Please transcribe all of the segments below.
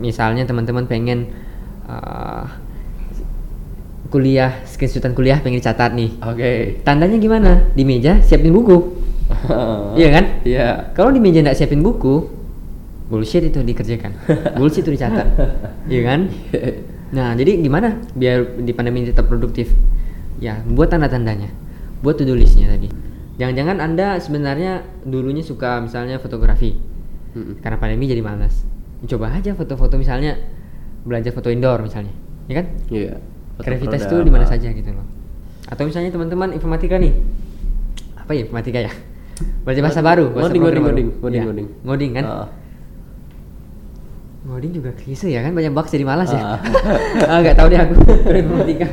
misalnya teman-teman pengen uh, kuliah screenshotan kuliah pengen dicatat nih. Oke. tandanya gimana? Di meja siapin buku. Iya kan? Iya. kalau di meja nggak siapin buku bullshit itu dikerjakan. Bullshit itu dicatat. Iya kan? Nah jadi gimana biar di pandemi ini tetap produktif? Ya buat tanda-tandanya. Buat to do listnya tadi. Jangan-jangan anda sebenarnya dulunya suka misalnya fotografi. Mm-mm. karena pandemi jadi malas coba aja foto-foto misalnya belajar foto indoor misalnya ya kan Iya. Foto kreativitas itu di mana saja gitu loh atau misalnya teman-teman informatika nih apa ya informatika ya belajar bahasa baru bahasa Ngoding, ngoding, ngoding, ngoding, Iya, ngoding. ngoding kan Ah. ngoding juga klise ya kan banyak bugs jadi malas ya Ah. ah nggak tahu deh aku informatika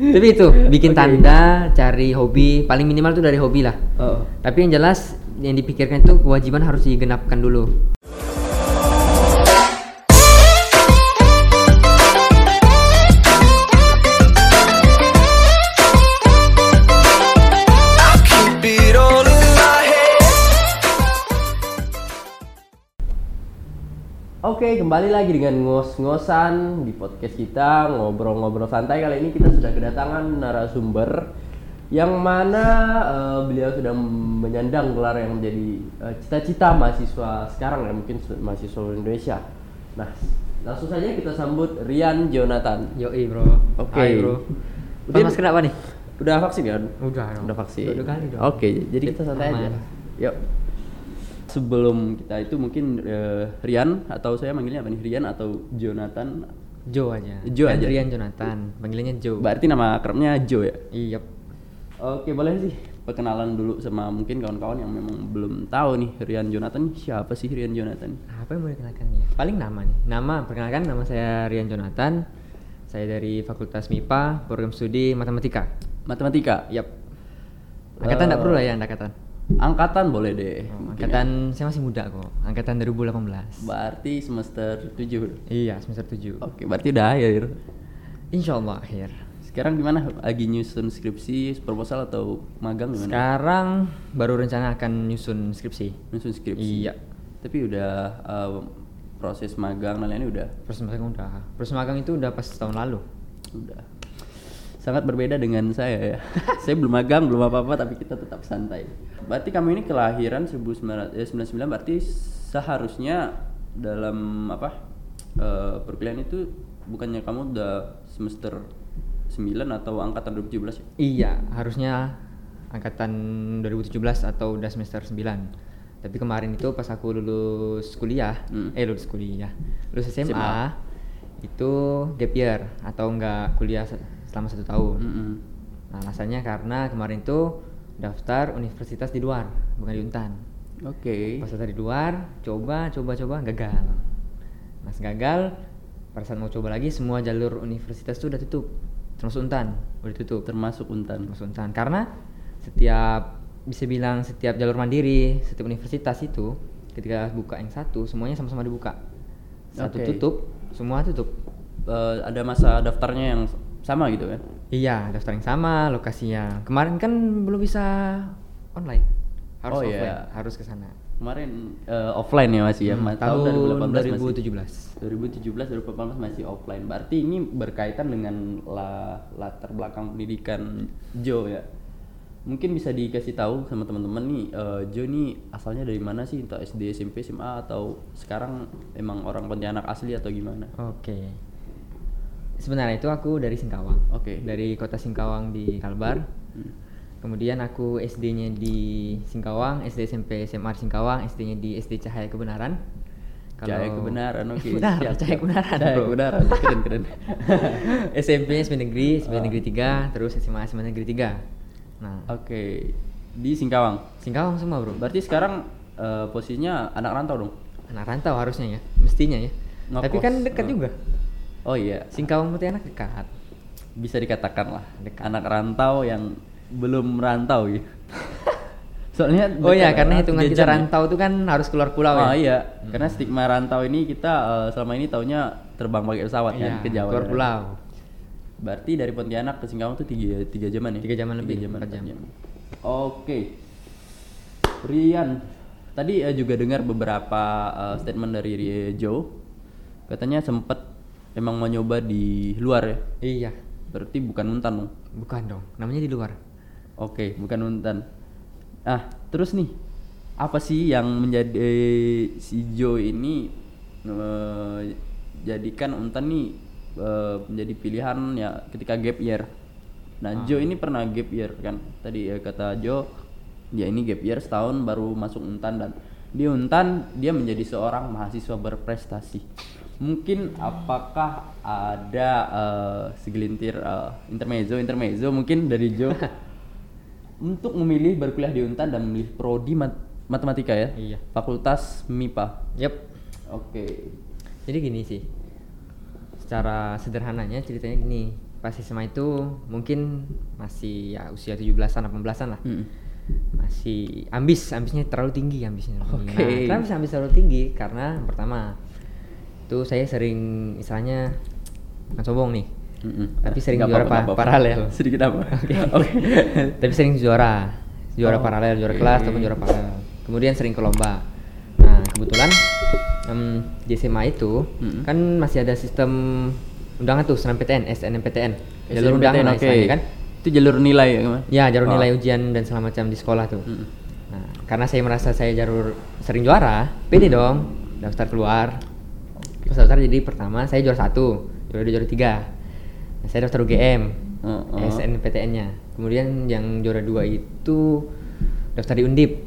tapi itu bikin Oke. tanda cari hobi paling minimal tuh dari hobi lah Oh. tapi yang jelas yang dipikirkan itu kewajiban harus digenapkan dulu Oke, kembali lagi dengan ngos-ngosan di podcast kita ngobrol-ngobrol santai kali ini kita sudah kedatangan narasumber yang mana eh, beliau sudah menyandang gelar yang menjadi eh, cita-cita mahasiswa sekarang ya mungkin mahasiswa Indonesia. Nah, langsung saja kita sambut Rian Jonathan. Yoi bro Oke. Hai bro Udah- Mas kenapa nih? Udah vaksin kan? Udah. Udah vaksin. Udah kali dong. Oke, jadi kita santai aja. Aman. Yuk. Sebelum kita itu mungkin eh, Rian atau saya manggilnya apa nih? Rian atau Jonathan? Joe aja Joe aja. Adrian Jonathan panggilannya Joe Berarti nama akrabnya Joe ya? iya Oke, boleh sih perkenalan dulu sama mungkin kawan-kawan yang memang belum tahu nih Rian Jonathan siapa sih Rian Jonathan? apa yang mau dikenalkan ya paling nama nih nama perkenalkan nama saya Rian Jonathan saya dari Fakultas MIPA program studi matematika Matematika. yap angkatan Eh, nggak perlu lah ya angkatan Angkatan boleh deh. Oh, Mungkin angkatan saya masih muda kok angkatan 2018 ya. Berarti semester 7. iya semester 7 Oke, berarti udah akhir. Insya Allah akhir Sekarang gimana? Lagi nyusun skripsi, proposal atau magang gimana? sekarang baru rencana akan nyusun skripsi Nyusun skripsi. Iya. Tapi udah uh, proses magang dan lainnya udah proses magang udah proses magang itu udah pas tahun lalu udah sangat berbeda dengan saya ya. saya belum magang, belum apa-apa tapi kita tetap santai. Berarti kamu ini kelahiran 1999 berarti seharusnya dalam apa? eh, perkuliahan itu bukannya kamu udah semester 9 atau angkatan 2017 ya? Iya, harusnya angkatan 2017 atau udah semester 9. Tapi kemarin itu pas aku lulus kuliah, Hmm. eh lulus kuliah, lulus SMA, SMA. itu gap year atau enggak kuliah selama satu tahun. Mm-mm. Nah, alasannya karena kemarin itu daftar universitas di luar, bukan di Untan. Oke. Pas daftar di luar, coba, coba, coba, gagal. Mas gagal, pada saat mau coba lagi, semua jalur universitas itu udah tutup, termasuk Untan, udah tutup. Termasuk Untan. Termasuk Untan. Karena setiap bisa bilang setiap jalur mandiri, setiap universitas itu ketika buka yang satu, semuanya sama-sama dibuka. Satu Oke. tutup, semua tutup. Eh, ada masa daftarnya yang sama gitu kan? Iya, daftar yang sama, lokasinya. Kemarin kan belum bisa online. Harus Oh, offline, iya. harus ke sana. Kemarin eh, offline ya masih ya, Hmm, Ma- tahun 2018 masih. 2017. 2017 2018 masih offline. Berarti ini berkaitan dengan la- latar belakang pendidikan Jo ya. Mungkin bisa dikasih tahu sama teman-teman nih, eh, Jo nih asalnya dari mana sih? Entah SD, SMP, SMA atau sekarang emang orang Pontianak asli atau gimana? Oke. Sebenarnya itu aku dari Singkawang. Oke. Dari kota Singkawang di Kalbar. Hmm. Kemudian aku SD-nya di Singkawang, SD SMP SMA di Singkawang, SD-nya di SD Cahaya Kebenaran. Cahaya kebenaran, oke. Benar, siap, Cahaya. Kebenaran. Cahaya bro. kebenaran, keren keren. SMP SMP Negeri, SMP Ah. Negeri 3, terus SMA SMA Negeri 3. Nah, Oke, di Singkawang. Singkawang semua, Bro. Berarti sekarang eh, posisinya anak rantau dong? Anak rantau harusnya ya, mestinya ya. Ngekos. Tapi kan dekat Oh. juga. Oh iya, Singkawang Pontianak dekat. bisa dikatakan lah Dekat. anak rantau yang belum merantau gitu. Soalnya Oh iya, karena hitungan tiga kita jam ya. rantau itu kan harus keluar pulau Oh ya. iya, karena stigma rantau ini kita eh, selama ini taunya terbang pakai pesawat Iya, kan ke Jawa. keluar ya. pulau. Berarti dari Pontianak ke Singkawang tuh tiga, tiga jaman ya? Tiga jaman lebih, jaman, empat empat jam. Oke. Rian, tadi eh, juga dengar beberapa eh, statement dari Rie- Joe. katanya sempet emang mau nyoba di luar ya. Iya, Berarti bukan Untan dong. bukan dong. Namanya di luar. Oke, bukan Untan. Ah, terus nih, apa sih yang menjadi eh, si Joe ini eh, jadikan Untan nih eh, menjadi pilihan ya ketika gap year. Nah, Joe ini pernah gap year kan? Tadi ya kata Joe, ya ini gap year setahun baru masuk Untan dan di Untan dia menjadi seorang mahasiswa berprestasi. Mungkin apakah ada eh, segelintir eh, intermezzo intermezzo mungkin dari Joe untuk memilih berkuliah di Untan dan memilih prodi mat- matematika ya? Iya. Fakultas MIPA. Yep. Oke. Jadi gini sih. Secara sederhananya ceritanya gini. Pas SMA itu mungkin masih ya usia 17-an 18-an lah. Mm. Masih ambis, ambisnya terlalu tinggi ambisnya. terlalu tinggi. Oke. Nah, kenapa bisa ambis terlalu tinggi? Karena pertama itu saya sering istilahnya bukan sombong nih. Mm-mm. Tapi sering Nggak juara apa-apa, pa- apa-apa. paralel. Sedikit apa? Oke. Tapi sering juara, juara Oh, paralel, juara kelas ataupun juara paralel. Kemudian sering ke lomba. Nah kebetulan em, di SMA itu Mm-mm. kan masih ada sistem undangan tuh SNMPTN, SNMPTN, SNMPTN, jalur undangan lah oke. istilahnya kan. Itu jalur nilai ya, Mas? Ya jalur Oh. nilai ujian dan segala macam di sekolah tuh. Mm-mm. Nah karena saya merasa saya jalur sering juara, pede dong daftar keluar. Daftar jadi pertama saya juara satu, juara dua, juara tiga. Nah, saya daftar UGM, Oh, oh. SNPTN-nya. Kemudian yang juara dua itu daftar di Undip.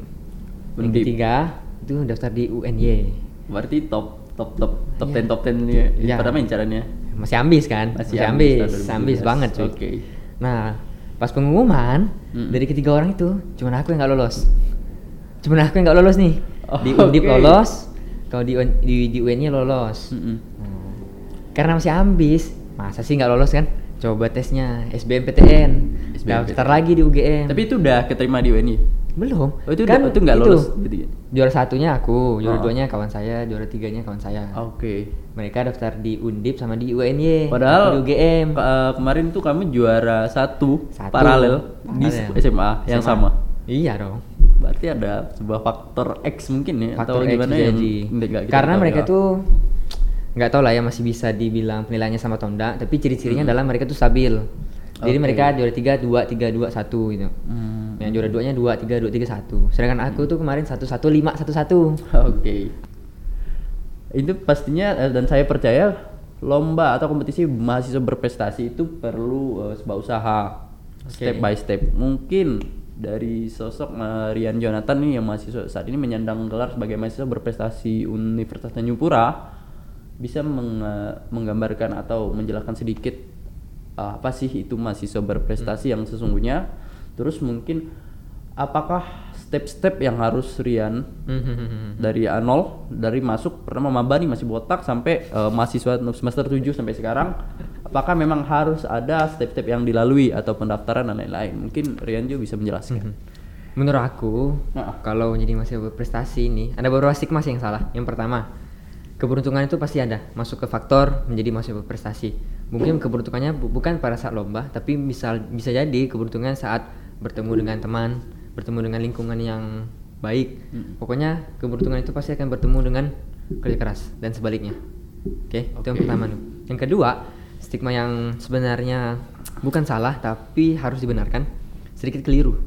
Yang Undip. ketiga itu daftar di UNY. Berarti top top top top Iya. 10 top 10 ya. Pada main caranya. Masih ambis kan? Masih Masih, ambis ambis, ambis, 2017. banget cuy. Oke. Nah, pas pengumuman Mm. dari ketiga orang itu cuma aku yang nggak lolos. Cuma aku yang nggak lolos nih. di Oh, Undip oke. lolos, kalau di UN di, di UNY lolos. Mm-mm. Nah, karena masih ambis, masa sih nggak lolos kan? Coba tesnya SBMPTN, SBMPTN. daftar lagi di UGM. Tapi itu udah keterima di UNI. belum. Oh, itu kan udah- itu nggak lolos ya? Juara satunya aku, juara Oh. duanya kawan saya, juara tiganya kawan saya. Oke. Mereka daftar di Undip sama di UNY, Padahal di UGM. ke- eh, kemarin tuh kamu juara satu, Satu. paralel di Paralel. SMA yang SMA. sama. Iya dong. Berarti ada sebuah faktor X mungkin ya Faktor atau X gimana kita Karena tahu mereka ya. tuh nggak tahu lah ya masih bisa dibilang penilaiannya sama atau enggak, tapi ciri-cirinya Hmm. adalah mereka tuh stabil. Jadi Oke. mereka juara tiga dua tiga dua satu gitu. Hmm. Yang juara duanya dua tiga dua tiga satu. Sedangkan aku tuh kemarin satu satu lima satu satu. Oke. Itu pastinya eh, dan saya percaya lomba atau kompetisi mahasiswa berprestasi itu perlu eh, sebuah usaha step Oke. by step. Mungkin dari sosok eh, Rian Jonathan nih yang mahasiswa saat ini menyandang gelar sebagai mahasiswa berprestasi Universitas Tanjung Pura bisa meng- menggambarkan atau menjelaskan sedikit eh, apa sih itu mahasiswa berprestasi yang sesungguhnya. Terus mungkin apakah step-step yang harus Rian dari A0 dari masuk pertama maba nih masih botak sampai eh, mahasiswa semester 7 sampai sekarang apakah memang harus ada step-step yang dilalui atau pendaftaran dan lain-lain mungkin Rian juga bisa menjelaskan Menurut aku, Nah. kalau jadi mahasiswa berprestasi ini ada beberapa stigma sih yang salah. Yang pertama, keberuntungan itu pasti ada masuk ke faktor menjadi mahasiswa berprestasi. Mungkin keberuntungannya bu- bukan pada saat lomba, tapi bisa bisa jadi keberuntungan saat bertemu dengan teman, bertemu dengan lingkungan yang baik. Pokoknya keberuntungan itu pasti akan bertemu dengan kerja keras dan sebaliknya. Oke, itu yang pertama tuh. Yang kedua, stigma yang sebenarnya bukan salah tapi harus dibenarkan, sedikit keliru,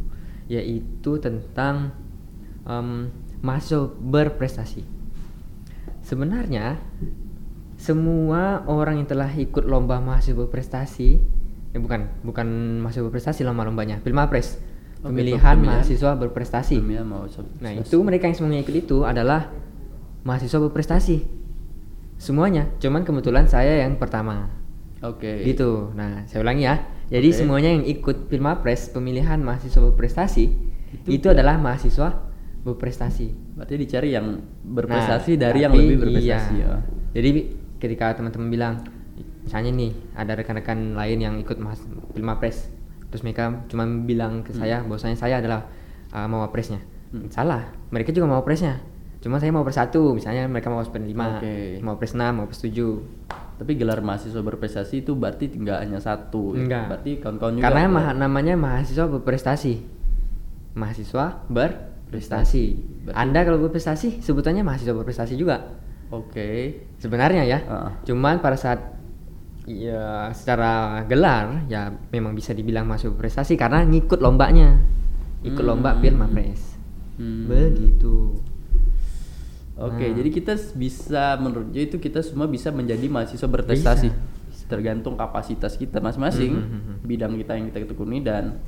yaitu tentang em, mahasiswa berprestasi. Sebenarnya semua orang yang telah ikut lomba mahasiswa berprestasi, ya bukan bukan mahasiswa berprestasi lomba-lombanya, Pilmapres, pemilihan pemilihan. mahasiswa berprestasi. Pemilihan mahasiswa Nah itu mereka yang semuanya ikut itu adalah mahasiswa berprestasi. Semuanya, cuman kebetulan saya yang pertama. oke Gitu. Nah, saya ulangi ya. Jadi Oke. semuanya yang ikut Pilmapres pemilihan mahasiswa berprestasi itu, Itu- adalah mahasiswa berprestasi. berarti dicari yang berprestasi Nah, dari yang lebih berprestasi iya. ya Jadi ketika teman-teman bilang misalnya nih ada rekan-rekan lain yang ikut Pilmapres terus mereka cuma bilang ke saya bahwasanya saya adalah uh, mawapresnya. Salah. Mereka juga mawapresnya. Cuma saya mau satu, misalnya mereka mau pres 5, Oke. mau pres 6, mau pres 7. tapi gelar mahasiswa berprestasi itu berarti nggak hanya satu ya? Enggak. berarti kawan-kawan juga Karena ya? ma- namanya mahasiswa berprestasi. Mahasiswa berprestasi. Berarti- Anda kalau berprestasi sebutannya mahasiswa berprestasi juga. Oke. sebenarnya ya Ah. cuman pada saat ya secara gelar ya memang bisa dibilang masuk prestasi karena ngikut lombanya ikut lomba Hmm. Firma Press Hmm. begitu Oke, Nah. jadi kita bisa menurut Joy itu kita semua bisa menjadi mahasiswa berprestasi. Bisa, Tergantung kapasitas kita masing-masing, Hmm, hmm, hmm. bidang kita yang kita tekuni dan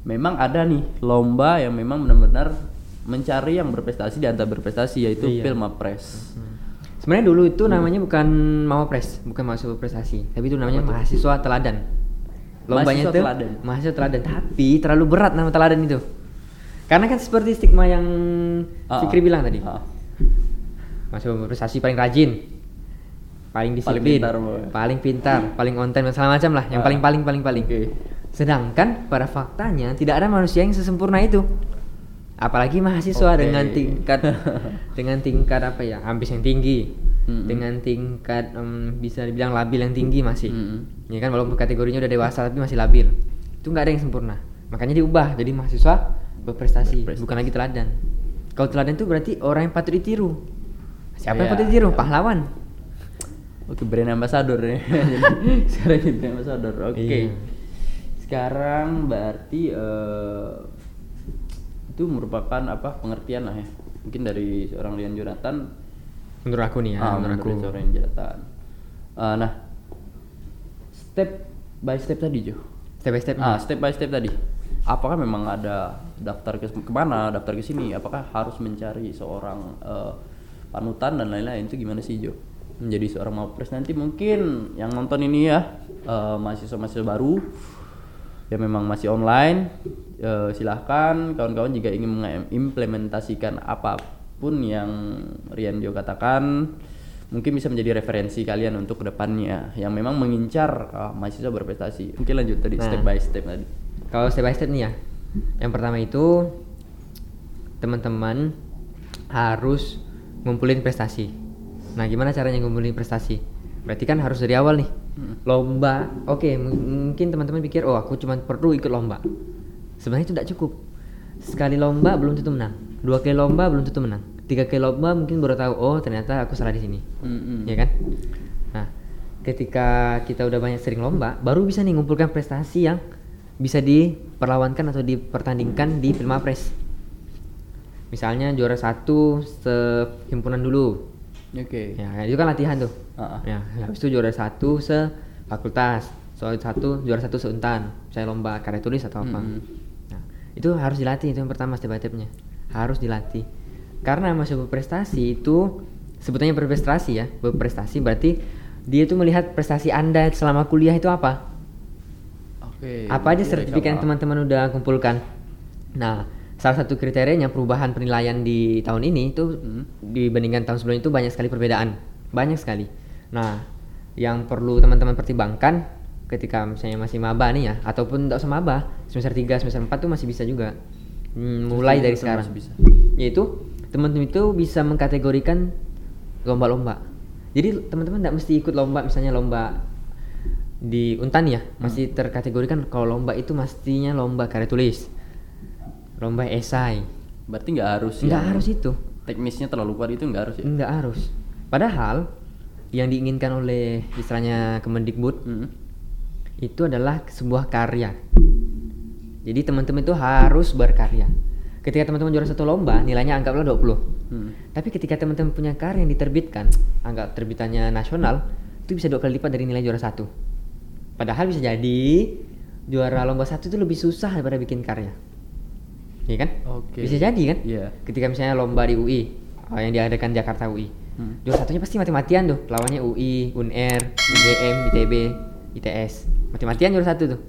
memang ada nih lomba yang memang benar-benar mencari yang berprestasi di antara berprestasi yaitu Iya. Filma Press. Sebenarnya dulu itu namanya bukan Mama Press bukan mahasiswa prestasi tapi itu namanya mahasiswa teladan. Lombanya Mahasiswa itu teladan. mahasiswa teladan. Tapi terlalu berat nama teladan itu. Karena kan seperti stigma yang Ah, Fikri bilang tadi. Ah. mahasiswa prestasi paling rajin paling disiplin pintar, Boy. paling pintar paling on time dan segala macam lah. Yang Ah. paling paling paling paling. Oke. sedangkan pada faktanya tidak ada manusia yang sesempurna itu apalagi mahasiswa Oke. dengan tingkat dengan tingkat apa ya ambis yang tinggi Mm-mm. dengan tingkat em, bisa dibilang labil yang tinggi masih Mm-mm. ya kan walaupun kategorinya udah dewasa tapi masih labil itu nggak ada yang sempurna makanya diubah jadi mahasiswa berprestasi, Berprestasi. bukan lagi teladan kalau teladan itu berarti orang yang patut ditiru siapa yang Ya, patut ditiru ya. pahlawan Oke, brand ambassador ya. Sekarang brand ambassador. Oke. Iya. Sekarang berarti eh, itu merupakan apa pengertian lah ya. Mungkin dari seorang Lian Jonathan menurut aku nih ya ah, menurut aku seorang Lian Jonathan. Eh, nah, step by step tadi Jo. step by step Ah, step by step tadi. Apakah memang ada daftar ke ke mana, daftar ke sini? Apakah harus mencari seorang eh, panutan dan lain-lain? Itu gimana sih Jo? Menjadi seorang mapres nanti mungkin yang nonton ini ya eh, mahasiswa-mahasiswa baru yang memang masih online eh, silahkan kawan-kawan jika ingin mengimplementasikan apa pun yang Rian Jo katakan mungkin bisa menjadi referensi kalian untuk ke depannya yang memang mengincar eh, mahasiswa berprestasi mungkin lanjut tadi Nah. step by step tadi Kalau step by step nih ya. Yang pertama itu teman-teman harus ngumpulin prestasi. Nah, gimana caranya ngumpulin prestasi? Berarti kan harus dari awal nih. Lomba. Oke, m- mungkin teman-teman pikir, "Oh, aku cuma perlu ikut lomba." Sebenarnya itu tidak cukup. Sekali lomba belum tentu menang. Dua kali lomba belum tentu menang. Tiga kali lomba mungkin baru tahu, "Oh, ternyata aku salah di sini." Mm-mm. ya kan? Nah, ketika kita udah banyak sering lomba, baru bisa nih ngumpulkan prestasi yang bisa diperlawankan atau dipertandingkan di Filmapres. Misalnya juara satu sehimpunan dulu, oke ya itu kan latihan tuh. Ah. Ya, habis itu juara satu se fakultas, soal satu juara satu seuntan, saya lomba karya tulis atau apa. Mm-mm. Nah, itu harus dilatih itu yang pertama step by stepnya, harus dilatih. Karena masuk berprestasi itu sebetulnya berprestasi ya, berprestasi berarti dia tuh melihat prestasi anda selama kuliah itu apa, oke apa aja sertifikat yang teman-teman udah kumpulkan. Nah, salah satu kriterianya perubahan penilaian di tahun ini itu Hmm. dibandingkan tahun sebelumnya itu banyak sekali perbedaan, banyak sekali. Nah, yang perlu teman-teman pertimbangkan ketika misalnya masih maba nih ya, ataupun tidak usah maba, semester 3, semester 4 tuh masih bisa juga. Hmm, mulai dari sekarang. bisa. Yaitu teman-teman itu bisa mengkategorikan lomba-lomba. Jadi teman-teman tidak mesti ikut lomba misalnya lomba di Untan ya Hmm. masih terkategorikan kalau lomba itu mestinya lomba karya tulis, lomba esai. berarti nggak harus Nggak yang harus itu, teknisnya terlalu kuat itu nggak harus ya nggak harus. Padahal yang diinginkan oleh istilahnya Kemendikbud Mm. itu adalah sebuah karya. Jadi teman-teman itu harus berkarya. Ketika teman-teman juara satu lomba, nilainya anggaplah 20. Hmm. Tapi ketika teman-teman punya karya yang diterbitkan, anggap terbitannya nasional, itu bisa dua kali lipat dari nilai juara satu. Padahal bisa jadi juara lomba satu itu lebih susah daripada bikin karya. Iya kan? Oke. Bisa jadi kan? Iya. Ketika misalnya lomba di UI, oh, yang diadakan Jakarta UI. Hmm. Juara satunya pasti mati-matian tuh. Lawannya UI, UNR, UGM, ITB, ITS. Mati-matian juara satu tuh.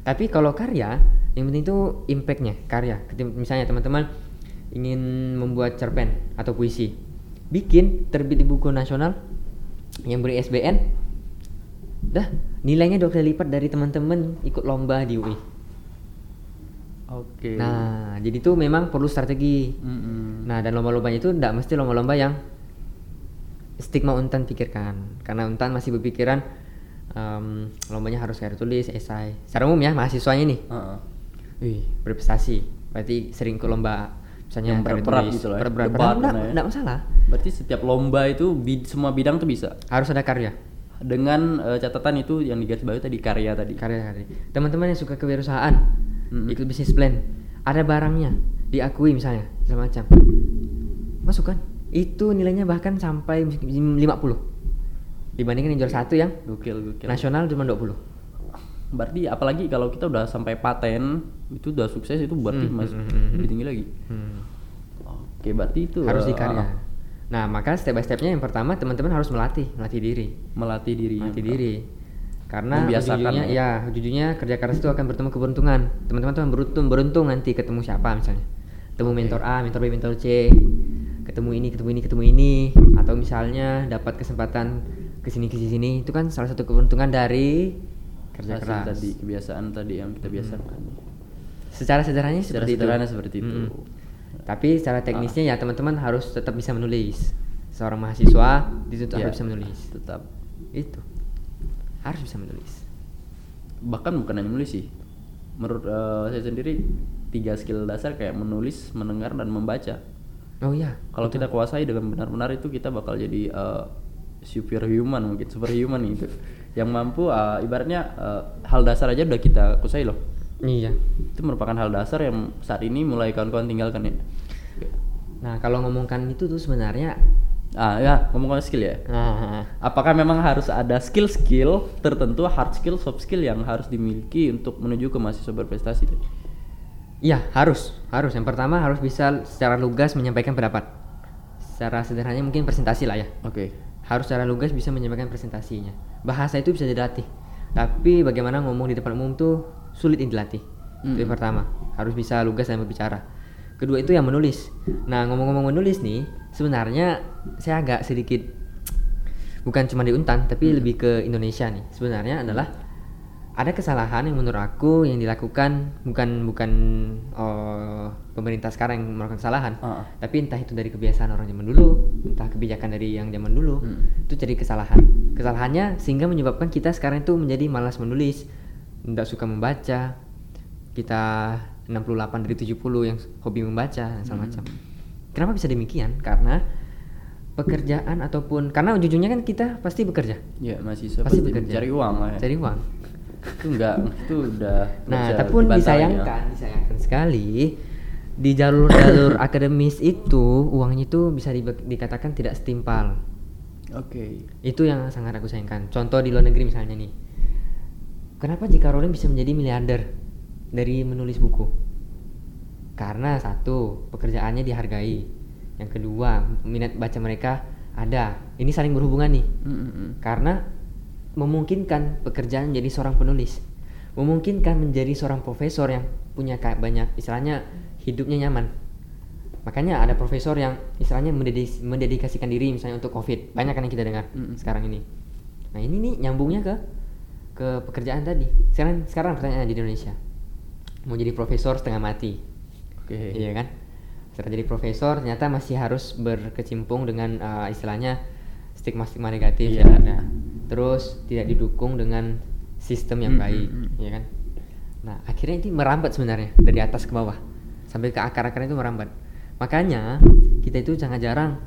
Tapi kalau karya, yang penting itu impactnya, karya. Misalnya teman-teman ingin membuat cerpen atau puisi, bikin terbit di buku nasional yang beri SBN, dah nilainya dua kali lipat dari teman-teman ikut lomba di UI. Oke. Nah, jadi itu memang perlu strategi. Mm-mm. Nah, dan lomba-lombanya itu tidak mesti lomba-lomba yang stigma Untan pikirkan. Karena Untan masih berpikiran em, lombanya harus karya tulis, esai. Secara umum ya, mahasiswanya nih. Heeh. Wih, berprestasi. Berarti sering ke lomba misalnya Yang tulis, gitu lah ya, debat, Padahal enggak, ya. enggak masalah Berarti setiap lomba itu bid- semua bidang tuh bisa. harus ada karya Dengan eh, catatan itu yang digarisbawahi tadi karya tadi. karya karya teman-teman yang suka kewirausahaan Mm-mm. ikut bisnis plan ada barangnya diakui misalnya segala macam masukkan itu nilainya bahkan sampai 50 dibandingkan yang juara satu yang Gokil, gokil. nasional cuma 20 Berarti apalagi kalau kita udah sampai paten itu udah sukses itu berarti Hmm, masih hmm, hmm, hmm. lebih tinggi lagi. Hmm. Oke, berarti itu harus eh, dikarya ah, nah maka step by stepnya yang pertama teman-teman harus melatih melatih diri melatih diri. melatih diri karena ujung-ujungnya ya. ya ujungnya kerja keras itu akan bertemu keberuntungan teman-teman tuh beruntung beruntung nanti ketemu siapa misalnya ketemu mentor A mentor B mentor C ketemu ini ketemu ini ketemu ini atau misalnya dapat kesempatan ke sini ke sini sini itu kan salah satu keberuntungan dari kerja Hasil keras tadi kebiasaan tadi yang kita biasakan. secara sederhananya Secara seperti sederhana itu. seperti itu. Mm-mm. Tapi secara teknisnya ya teman-teman harus tetap bisa menulis. Seorang mahasiswa dituntut Ya, harus bisa menulis. Tetap. Itu harus bisa menulis. Bahkan bukan hanya menulis sih. Menurut eh, saya sendiri tiga skill dasar kayak menulis, mendengar dan membaca. Oh iya. Kalau kita kuasai dengan benar-benar itu kita bakal jadi eh, superhuman mungkin superhuman gitu. Yang mampu eh, ibaratnya eh, hal dasar aja udah kita kuasai loh. Iya. Itu merupakan hal dasar yang saat ini mulai kawan-kawan tinggalkan ya. Nah kalau ngomongkan itu tuh sebenarnya, Ah ya ngomong skill ya. nah, Apakah memang harus ada skill-skill tertentu, hard skill, soft skill yang harus dimiliki untuk menuju ke mahasiswa berprestasi? Iya harus, harus. Yang pertama harus bisa secara lugas menyampaikan pendapat. Secara sederhananya mungkin presentasi lah ya. Oke. Harus secara lugas bisa menyampaikan presentasinya. Bahasa itu bisa dilatih. Tapi bagaimana ngomong di depan umum tuh sulit dilatih. Itu yang Mm. pertama, harus bisa lugas dalam berbicara. Kedua itu yang menulis. Nah, ngomong-ngomong menulis nih, sebenarnya saya agak sedikit bukan cuma di Untan, tapi lebih ke Indonesia nih. Sebenarnya adalah ada kesalahan yang menurut aku yang dilakukan bukan bukan oh, pemerintah sekarang yang melakukan kesalahan, Ah. tapi entah itu dari kebiasaan orang zaman dulu, entah kebijakan dari yang zaman dulu, Hmm. itu jadi kesalahan. Kesalahannya sehingga menyebabkan kita sekarang itu menjadi malas menulis, tidak suka membaca. Kita 68 dari 70 yang hobi membaca dan segala macam. Kenapa bisa demikian? Karena pekerjaan ataupun karena ujung-ujungnya kan kita pasti bekerja. Ya mahasiswa Pasti pasti, bekerja. cari uang lah ya. Cari uang. Itu enggak, itu udah. Nah, tapi lagi disayangkan, disayangkan sekali di jalur-jalur akademis itu uangnya itu bisa di- dikatakan tidak setimpal. ya. Oke. Itu yang sangat aku sayangkan. Contoh di luar negeri misalnya nih. Kenapa J.K. Rowling bisa menjadi miliarder dari menulis buku? Karena satu, pekerjaannya dihargai. Yang kedua, minat baca mereka ada. Ini saling berhubungan nih. Mm, mm, mm. Karena memungkinkan pekerjaan menjadi seorang penulis. Memungkinkan menjadi seorang profesor yang punya kayak banyak istilahnya hidupnya nyaman. Makanya ada profesor yang istilahnya mendedis- mendedikasikan diri misalnya untuk COVID. Banyak kan yang kita dengar Mm-mm. sekarang ini. Nah, ini nih nyambungnya ke ke pekerjaan tadi. Sekarang sekarang pertanyaannya di Indonesia. Mau jadi profesor setengah mati. Oke. Iya kan? Setelah jadi profesor ternyata masih harus berkecimpung dengan uh, istilahnya stigma-stigma negatif Iya. yang ada. Terus tidak didukung dengan sistem yang Mm, baik, mm, mm. ya kan? Nah, akhirnya ini merambat sebenarnya dari atas ke bawah sampai ke akar-akarnya itu merambat. Makanya kita itu sangat jarang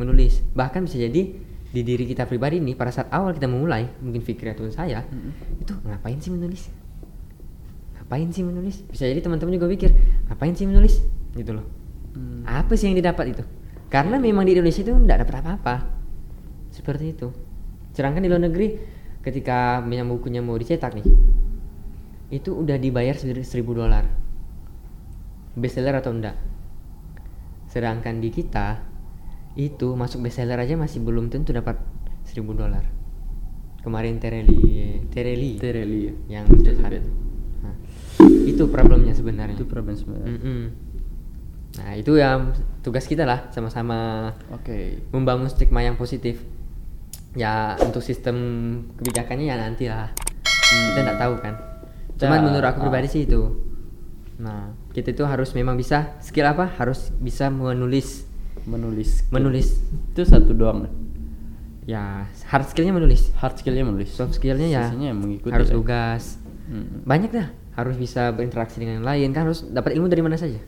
menulis. Bahkan bisa jadi di diri kita pribadi nih pada saat awal kita memulai, mungkin Fikri atau saya, Mm-mm. itu ngapain sih menulis? Ngapain sih menulis? Bisa jadi teman-teman juga pikir, ngapain sih menulis? Gitu loh. Hmm. Apa sih yang didapat itu? Karena memang di Indonesia itu tidak dapat apa-apa. Seperti itu. Sedangkan di luar negeri ketika bukunya mau dicetak nih, itu udah dibayar ser- seribu dolar. Bestseller atau enggak? Sedangkan di kita itu masuk bestseller aja masih belum tentu dapat seribu dolar. Kemarin Tereli, Tereli Tereli ya. yang iya. Nah, itu problemnya sebenarnya. Itu problem sebenarnya. Mm-mm. Nah itu yang tugas kita lah sama-sama Oke. membangun stigma yang positif. Ya untuk sistem kebijakannya ya nanti lah. Kita nggak tahu kan. Cuman Ya, menurut aku ah. pribadi sih itu. Nah kita itu harus memang bisa skill apa? Harus bisa menulis. Menulis. Menulis. Itu satu doang. Ya hard skillnya menulis. Hard skillnya menulis. Soft skillnya ya mengikuti harus lah. lugas. Mm. Banyak dah. Harus bisa berinteraksi dengan yang lain kan harus dapat ilmu dari mana saja.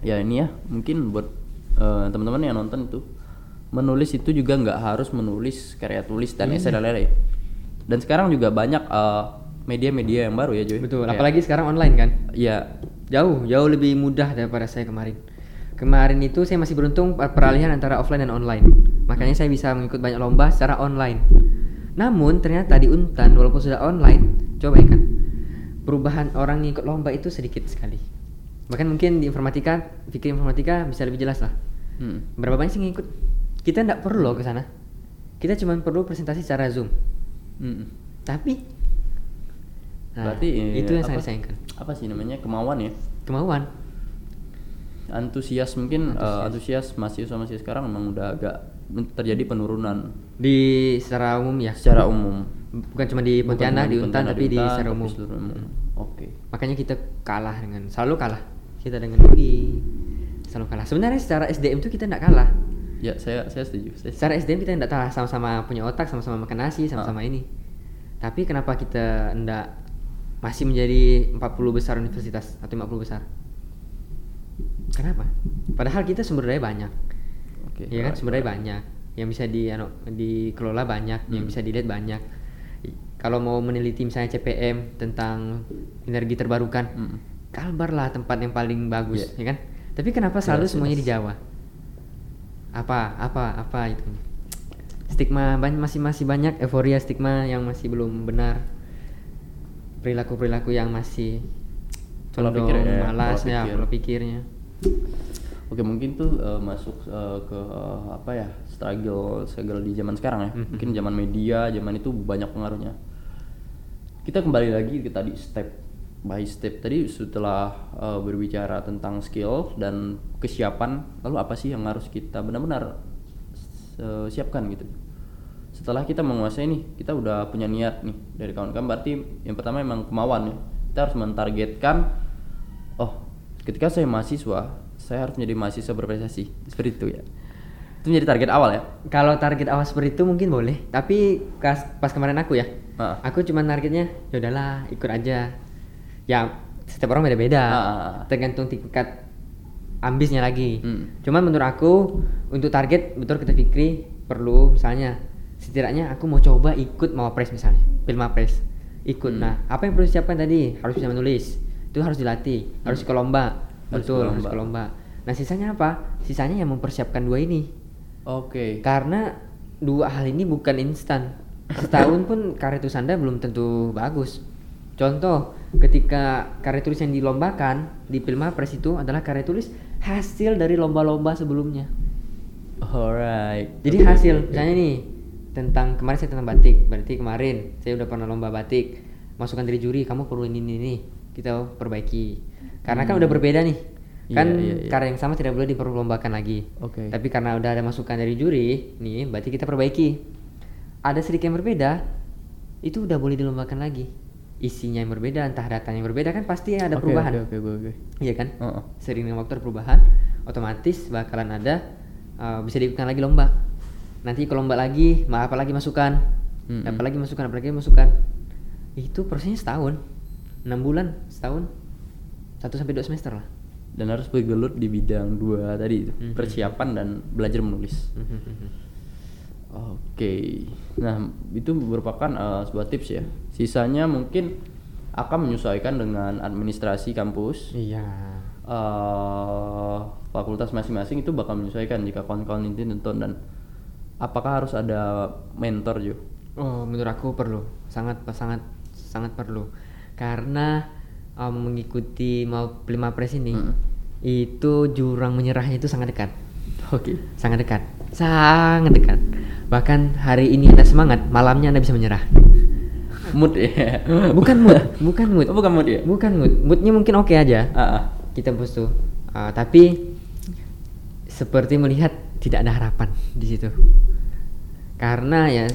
ya ini ya mungkin buat eh, teman-teman yang nonton itu menulis itu juga nggak harus menulis karya tulis dan esai dan lain-lain dan sekarang juga banyak eh, media-media yang baru ya Joy Betul, Kayak- apalagi sekarang online kan. ya Jauh, jauh lebih mudah daripada saya kemarin. Kemarin itu saya masih beruntung per- peralihan antara offline dan online. Makanya saya bisa mengikut banyak lomba secara online. Namun ternyata di Untan walaupun sudah online, coba ya kan. Perubahan orang ngikut lomba itu sedikit sekali. Bahkan mungkin di informatika, pikir informatika bisa lebih jelas lah. hmm, Berapa banyak sih ngikut? Kita tidak perlu loh ke sana. Kita cuma perlu presentasi secara Zoom. hmm. Tapi Nah, berarti eh, itu yang apa- saya sayangkan. apa sih namanya kemauan ya Kemauan. antusias mungkin eh, antusias mahasiswa mahasiswa sekarang memang udah agak terjadi penurunan di secara umum ya secara umum bukan cuma di Pontianak cuma di Untan tapi di Untan, secara umum umum. oke makanya kita kalah dengan selalu kalah kita dengan UI selalu kalah sebenarnya secara SDM itu kita tidak kalah ya saya saya setuju saya secara SDM kita tidak kalah sama-sama punya otak sama-sama makan nasi sama-sama ini tapi kenapa kita tidak masih menjadi 40 besar universitas atau 50 besar kenapa padahal kita sumber daya banyak oke Iya kan alright, sumber daya banyak yang bisa di anu, dikelola banyak, yang Hmm. bisa dilihat banyak. Kalau mau meneliti misalnya CPM tentang energi terbarukan, Mm. Kalbar lah tempat yang paling bagus, Iya. ya kan? Tapi kenapa selalu semuanya di. Jawa? Apa, apa, apa itu? Stigma masih masih banyak euforia stigma yang masih belum benar. Perilaku-perilaku yang masih condong pikir ya, malas ya, pikir. pola pikirnya. Oke mungkin tuh eh, masuk eh, ke eh, apa ya struggle struggle di zaman sekarang ya Mhm. mungkin zaman media zaman itu banyak pengaruhnya kita kembali lagi ke tadi step by step tadi setelah eh, berbicara tentang skill dan kesiapan lalu apa sih yang harus kita benar-benar eh, siapkan gitu. Setelah kita menguasai nih kita udah punya niat nih dari kawan-kawan. Berarti yang pertama memang kemauan ya. Kita harus mentargetkan oh ketika saya mahasiswa saya harus menjadi mahasiswa berprestasi. Seperti itu ya. Itu menjadi target awal ya? Kalau target awal seperti itu mungkin boleh, tapi pas, pas kemarin aku ya, Ah. aku cuma targetnya ya udahlah ikut aja. Ya setiap orang beda-beda, ah. tergantung tingkat ambisnya lagi. Hmm. Cuman menurut aku untuk target betul kita pikir perlu misalnya setidaknya aku mau coba ikut Mawapres misalnya, Pilmapres. Ikut. Hmm. Nah, apa yang perlu disiapkan tadi? Harus bisa menulis. Itu harus dilatih, harus ke lomba. Harus betul, ke harus ke lomba. Nah, sisanya apa? Sisanya yang mempersiapkan dua ini. oke Karena dua hal ini bukan instan. Setahun pun karya tulis Anda belum tentu bagus. Contoh, ketika karya tulis yang dilombakan di Pilmapres itu adalah karya tulis hasil dari lomba-lomba sebelumnya. alright Jadi Oke, hasil, oke. misalnya nih, tentang kemarin saya tentang batik, berarti kemarin saya udah pernah lomba batik, masukan dari juri, kamu perlu ini ini, ini. kita perbaiki. Karena kan udah berbeda nih, kan Hmm. Iya, iya, iya. karya yang sama tidak boleh diperlombakan lagi. Oke. Tapi karena udah ada masukan dari juri, nih berarti kita perbaiki. Ada sedikit yang berbeda, itu udah boleh dilombakan lagi. Isinya yang berbeda, entah datanya yang berbeda kan pasti ada Oke, perubahan. oke oke oke Iya kan? Heeh. Sering dengan waktu perubahan, otomatis bakalan ada uh, bisa diikutkan lagi lomba. Nanti ke lomba lagi, ma- apa lagi masukan, Mm-mm. apa lagi masukan, apa lagi masukan. Itu prosesnya setahun, enam bulan, setahun, satu sampai dua semester lah. dan harus bergelut di bidang dua tadi itu Mhm. persiapan dan belajar menulis oke nah itu merupakan eh, sebuah tips ya sisanya mungkin akan menyesuaikan dengan administrasi kampus Iya. eh, fakultas masing-masing itu bakal menyesuaikan jika kawan-kawan ini nonton dan apakah harus ada mentor Jo? Oh, menurut aku perlu, sangat sangat sangat perlu, karena um, mengikuti mau Prima Pres ini Mm. itu jurang menyerahnya itu sangat dekat. Oke. sangat dekat sangat dekat bahkan hari ini anda semangat malamnya anda bisa menyerah Mood ya. bukan mood bukan mood Oh, bukan mood ya? bukan mood moodnya mungkin oke aja Ah, ah. kita bos tuh Ah, tapi seperti melihat tidak ada harapan di situ karena ya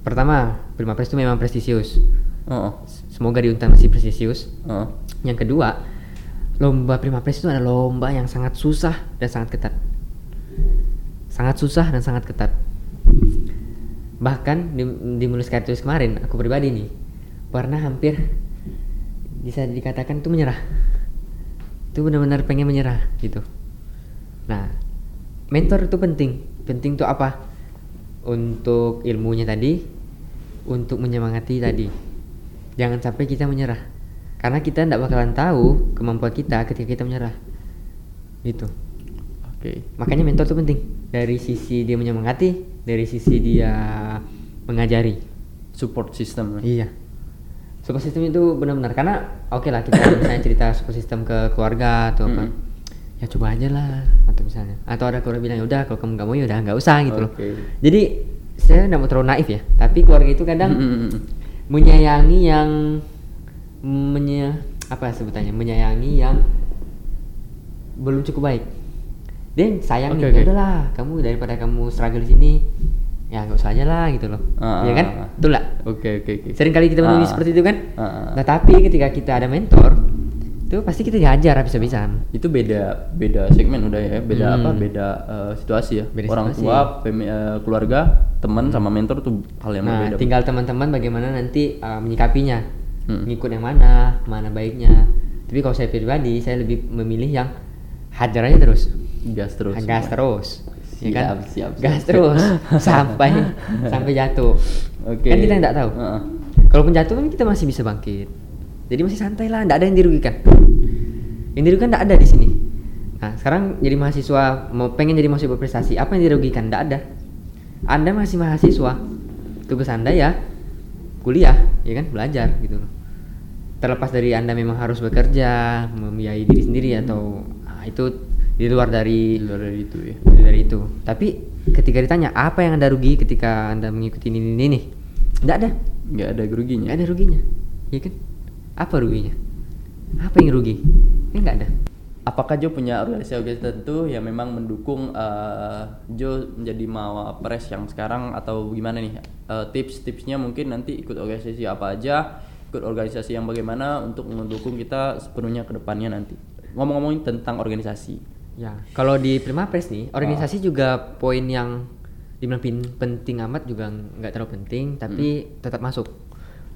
pertama Prima Pres itu memang prestisius Oh, oh. semoga di Untan masih prestisius Oh. yang kedua, lomba Prima Pres itu adalah lomba yang sangat susah dan sangat ketat. Sangat susah dan sangat ketat. Bahkan di, di Mulus Kartus kemarin, aku pribadi nih, pernah hampir bisa dikatakan itu menyerah. itu benar-benar pengen menyerah gitu. Nah mentor itu penting. Penting tuh apa? Untuk ilmunya tadi untuk menyemangati tadi. Jangan sampai kita menyerah. Karena kita tidak bakalan tahu kemampuan kita ketika kita menyerah. Gitu. Oke. makanya mentor itu penting dari sisi dia menyemangati dari sisi dia mengajari Support system. iya support system itu benar-benar karena oke lah kita misalnya cerita support system ke keluarga atau apa Mm. ya coba aja lah atau misalnya atau ada keluarga bilang ya udah kalau kamu nggak mau ya udah nggak usah gitu loh Oke. jadi saya nggak mau terlalu naif ya tapi keluarga itu kadang Mm, mm, mm. menyayangi yang menye apa sebutannya menyayangi yang belum cukup baik dia sayang Oke, nih ya udahlah kamu daripada kamu struggle di sini ya nggak usah aja lah gitu loh Ah, ya ah, kan ah. betul lah Oke oke oke. sering kali kita menemui Ah. seperti itu kan Ah, ah. nah tapi ketika kita ada mentor itu pasti kita diajar habis-habisan Itu beda beda segmen udah ya, beda Hmm. apa? Beda eh, situasi ya. Beda Orang situasi. tua, eh, keluarga, teman sama mentor tuh hal yang nah berbeda. tinggal teman-teman bagaimana nanti uh, menyikapinya Hmm. ngikut yang mana mana baiknya tapi kalau saya pribadi saya lebih memilih yang hajar aja terus. Gas terus. gas terus. Ya kan? Siap, siap, gas siap. terus. Sampai sampai jatuh. Oke. kan kita nggak tahu. Heeh. kalaupun jatuh kan kita masih bisa bangkit. Jadi masih santai lah nggak ada yang dirugikan. Yang dirugikan nggak ada di sini. Nah sekarang jadi mahasiswa mau pengen jadi mahasiswa berprestasi apa yang dirugikan? Nggak ada. Anda masih mahasiswa. Tugas anda ya kuliah ya kan? Belajar gitu loh. Terlepas dari anda memang harus bekerja membiayai diri sendiri atau itu di luar dari Di luar dari itu ya. lebih dari itu. Tapi ketika ditanya apa yang anda rugi ketika anda mengikuti ini ini ini? Nggak ada. Nggak ada keruginya. nggak ada ruginya. Ya kan? Apa ruginya? Apa yang rugi? Ya nggak ada. Apakah Jo punya organisasi tertentu yang memang mendukung eh, Jo menjadi mawapres yang sekarang? Atau gimana nih? Eh, Tips-tipsnya mungkin nanti ikut organisasi apa aja, ikut organisasi yang bagaimana untuk mendukung kita sepenuhnya ke depannya nanti. Ngomong-ngomongin tentang organisasi. ya kalau di Primapres nih organisasi juga poin yang dibilang penting amat juga nggak terlalu penting tapi tetap masuk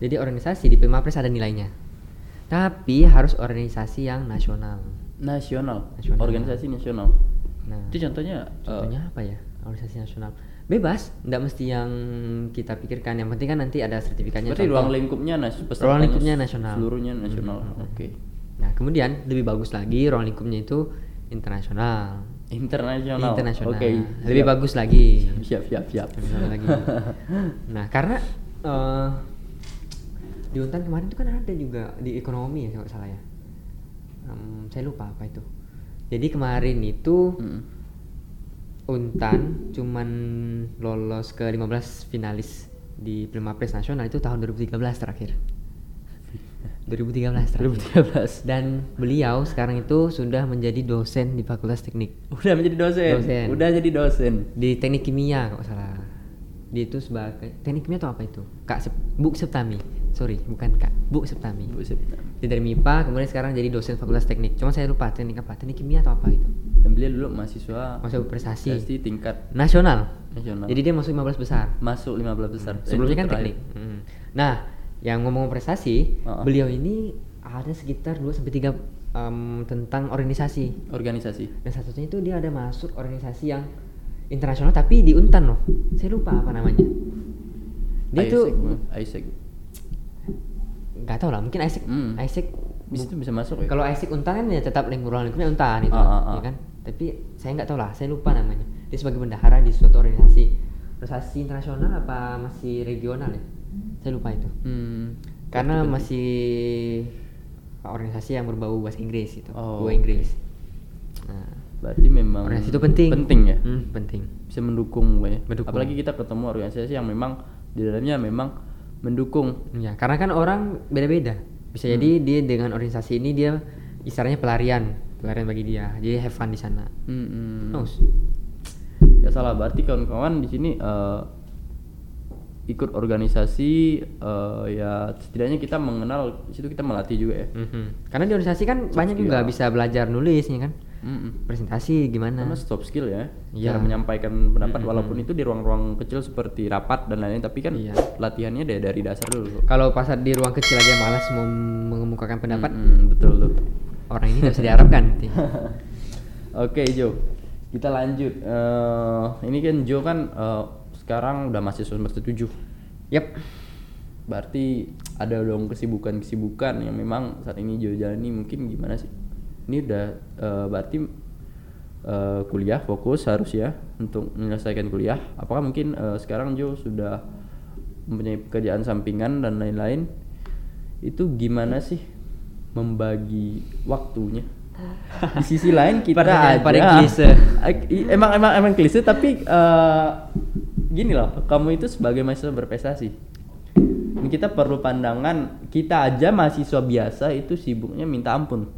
jadi organisasi di Primapres ada nilainya tapi harus organisasi yang nasional Nasional, Nasional. organisasi nasional. nah Itu contohnya, eh, Contohnya apa ya? Organisasi nasional. Bebas, nggak mesti yang kita pikirkan. Yang penting kan nanti ada sertifikatnya. berarti contoh. ruang lingkupnya nas Ruang lingkupnya nasional. Seluruhnya nasional. Hmm, hmm, hmm. Nah, kemudian lebih bagus lagi ruang lingkupnya itu internasional. Internasional. Internasional. Oke. Lebih siap. bagus lagi. Siap, siap, siap. Lebih bagus lagi. nah, karena eh, di Untan kemarin itu kan ada juga di ekonomi ya kalau salah ya. Em, saya lupa apa itu. Jadi kemarin itu Mm. Untan cuman lolos ke 15 finalis di Primapres Nasional itu tahun 2013 terakhir. 2013 terakhir. 2013. Dan beliau sekarang itu sudah menjadi dosen di Fakultas Teknik Udah menjadi dosen. Dosen. Udah jadi dosen. di Teknik Kimia kalau salah. Dia itu sebagai Teknik Kimia atau apa itu? Kak Sep, Bu Septami. Sorry, bukan Kak. Bu Septami. Buset. Dia dari MIPA kemudian sekarang jadi dosen Fakultas Teknik. Cuma saya lupa teknik apa? Teknik Kimia atau apa itu? Dan beliau dulu mahasiswa Mahasiswa berprestasi. prestasi tingkat Nasional. nasional. Jadi dia masuk 15 besar. masuk 15 besar. Dan sebelumnya kan teknik. Hmm. Nah, yang ngomong prestasi, Uh-uh. beliau ini ada sekitar 2 sampai 3 em, tentang organisasi. Organisasi. Dan satu satunya itu dia ada masuk organisasi yang internasional tapi di Untan loh. Saya lupa apa namanya. Dia Isaac, itu Bu. Isaac. nggak tahu lah, mungkin Isaac Hmm. Isaac Bisa itu bisa masuk ya? kalau Isaac Untan kan ya tetap lingkup ruang lingkupnya Untan itu, ah, ah. ya kan? Tapi saya nggak tahu lah, saya lupa namanya. Dia sebagai bendahara di suatu organisasi organisasi internasional apa masih regional ya? Saya lupa itu. Hmm. karena Berarti- masih organisasi yang berbau bahasa Inggris itu Oh, bahasa. Inggris nah Berarti memang organisasi itu penting Penting ya. Hmm, penting Bisa mendukung, ya. Mendukung. Apalagi kita ketemu organisasi yang memang di dalamnya memang mendukung. ya karena kan orang beda-beda bisa Hmm. jadi dia dengan organisasi ini dia istilahnya pelarian pelarian bagi dia jadi have fun di sana Hmm, hmm. Ya salah, berarti kawan-kawan di sini eh, ikut organisasi eh, ya setidaknya kita mengenal di situ kita melatih juga ya. Mhm. karena di organisasi kan banyak skill. juga bisa belajar nulis ya kan Mm-mm. presentasi gimana Sama soft skill ya, Iya. cara menyampaikan pendapat Mm-mm. walaupun itu di ruang-ruang kecil seperti rapat dan lain-lain, tapi kan Iya. latihannya dari, dari dasar dulu. kalau pas di ruang kecil aja malas mau mengemukakan pendapat Mm-mm, betul tuh. orang ini tidak bisa diharapkan. Oke Jo, kita lanjut. Eh, ini kan Jo kan eh, sekarang udah mahasiswa semester 7 Yap. Berarti ada dong kesibukan-kesibukan yang memang saat ini Jo jalani mungkin gimana sih? Ini udah eh, berarti eh, kuliah fokus harus ya untuk menyelesaikan kuliah. Apakah mungkin eh, sekarang Jo sudah mempunyai pekerjaan sampingan dan lain-lain? Itu gimana sih membagi waktunya? Di sisi lain kita ada emang emang emang klise tapi eh, gini loh, kamu itu sebagai mahasiswa berprestasi. Kita perlu pandangan kita aja mahasiswa biasa itu sibuknya minta ampun.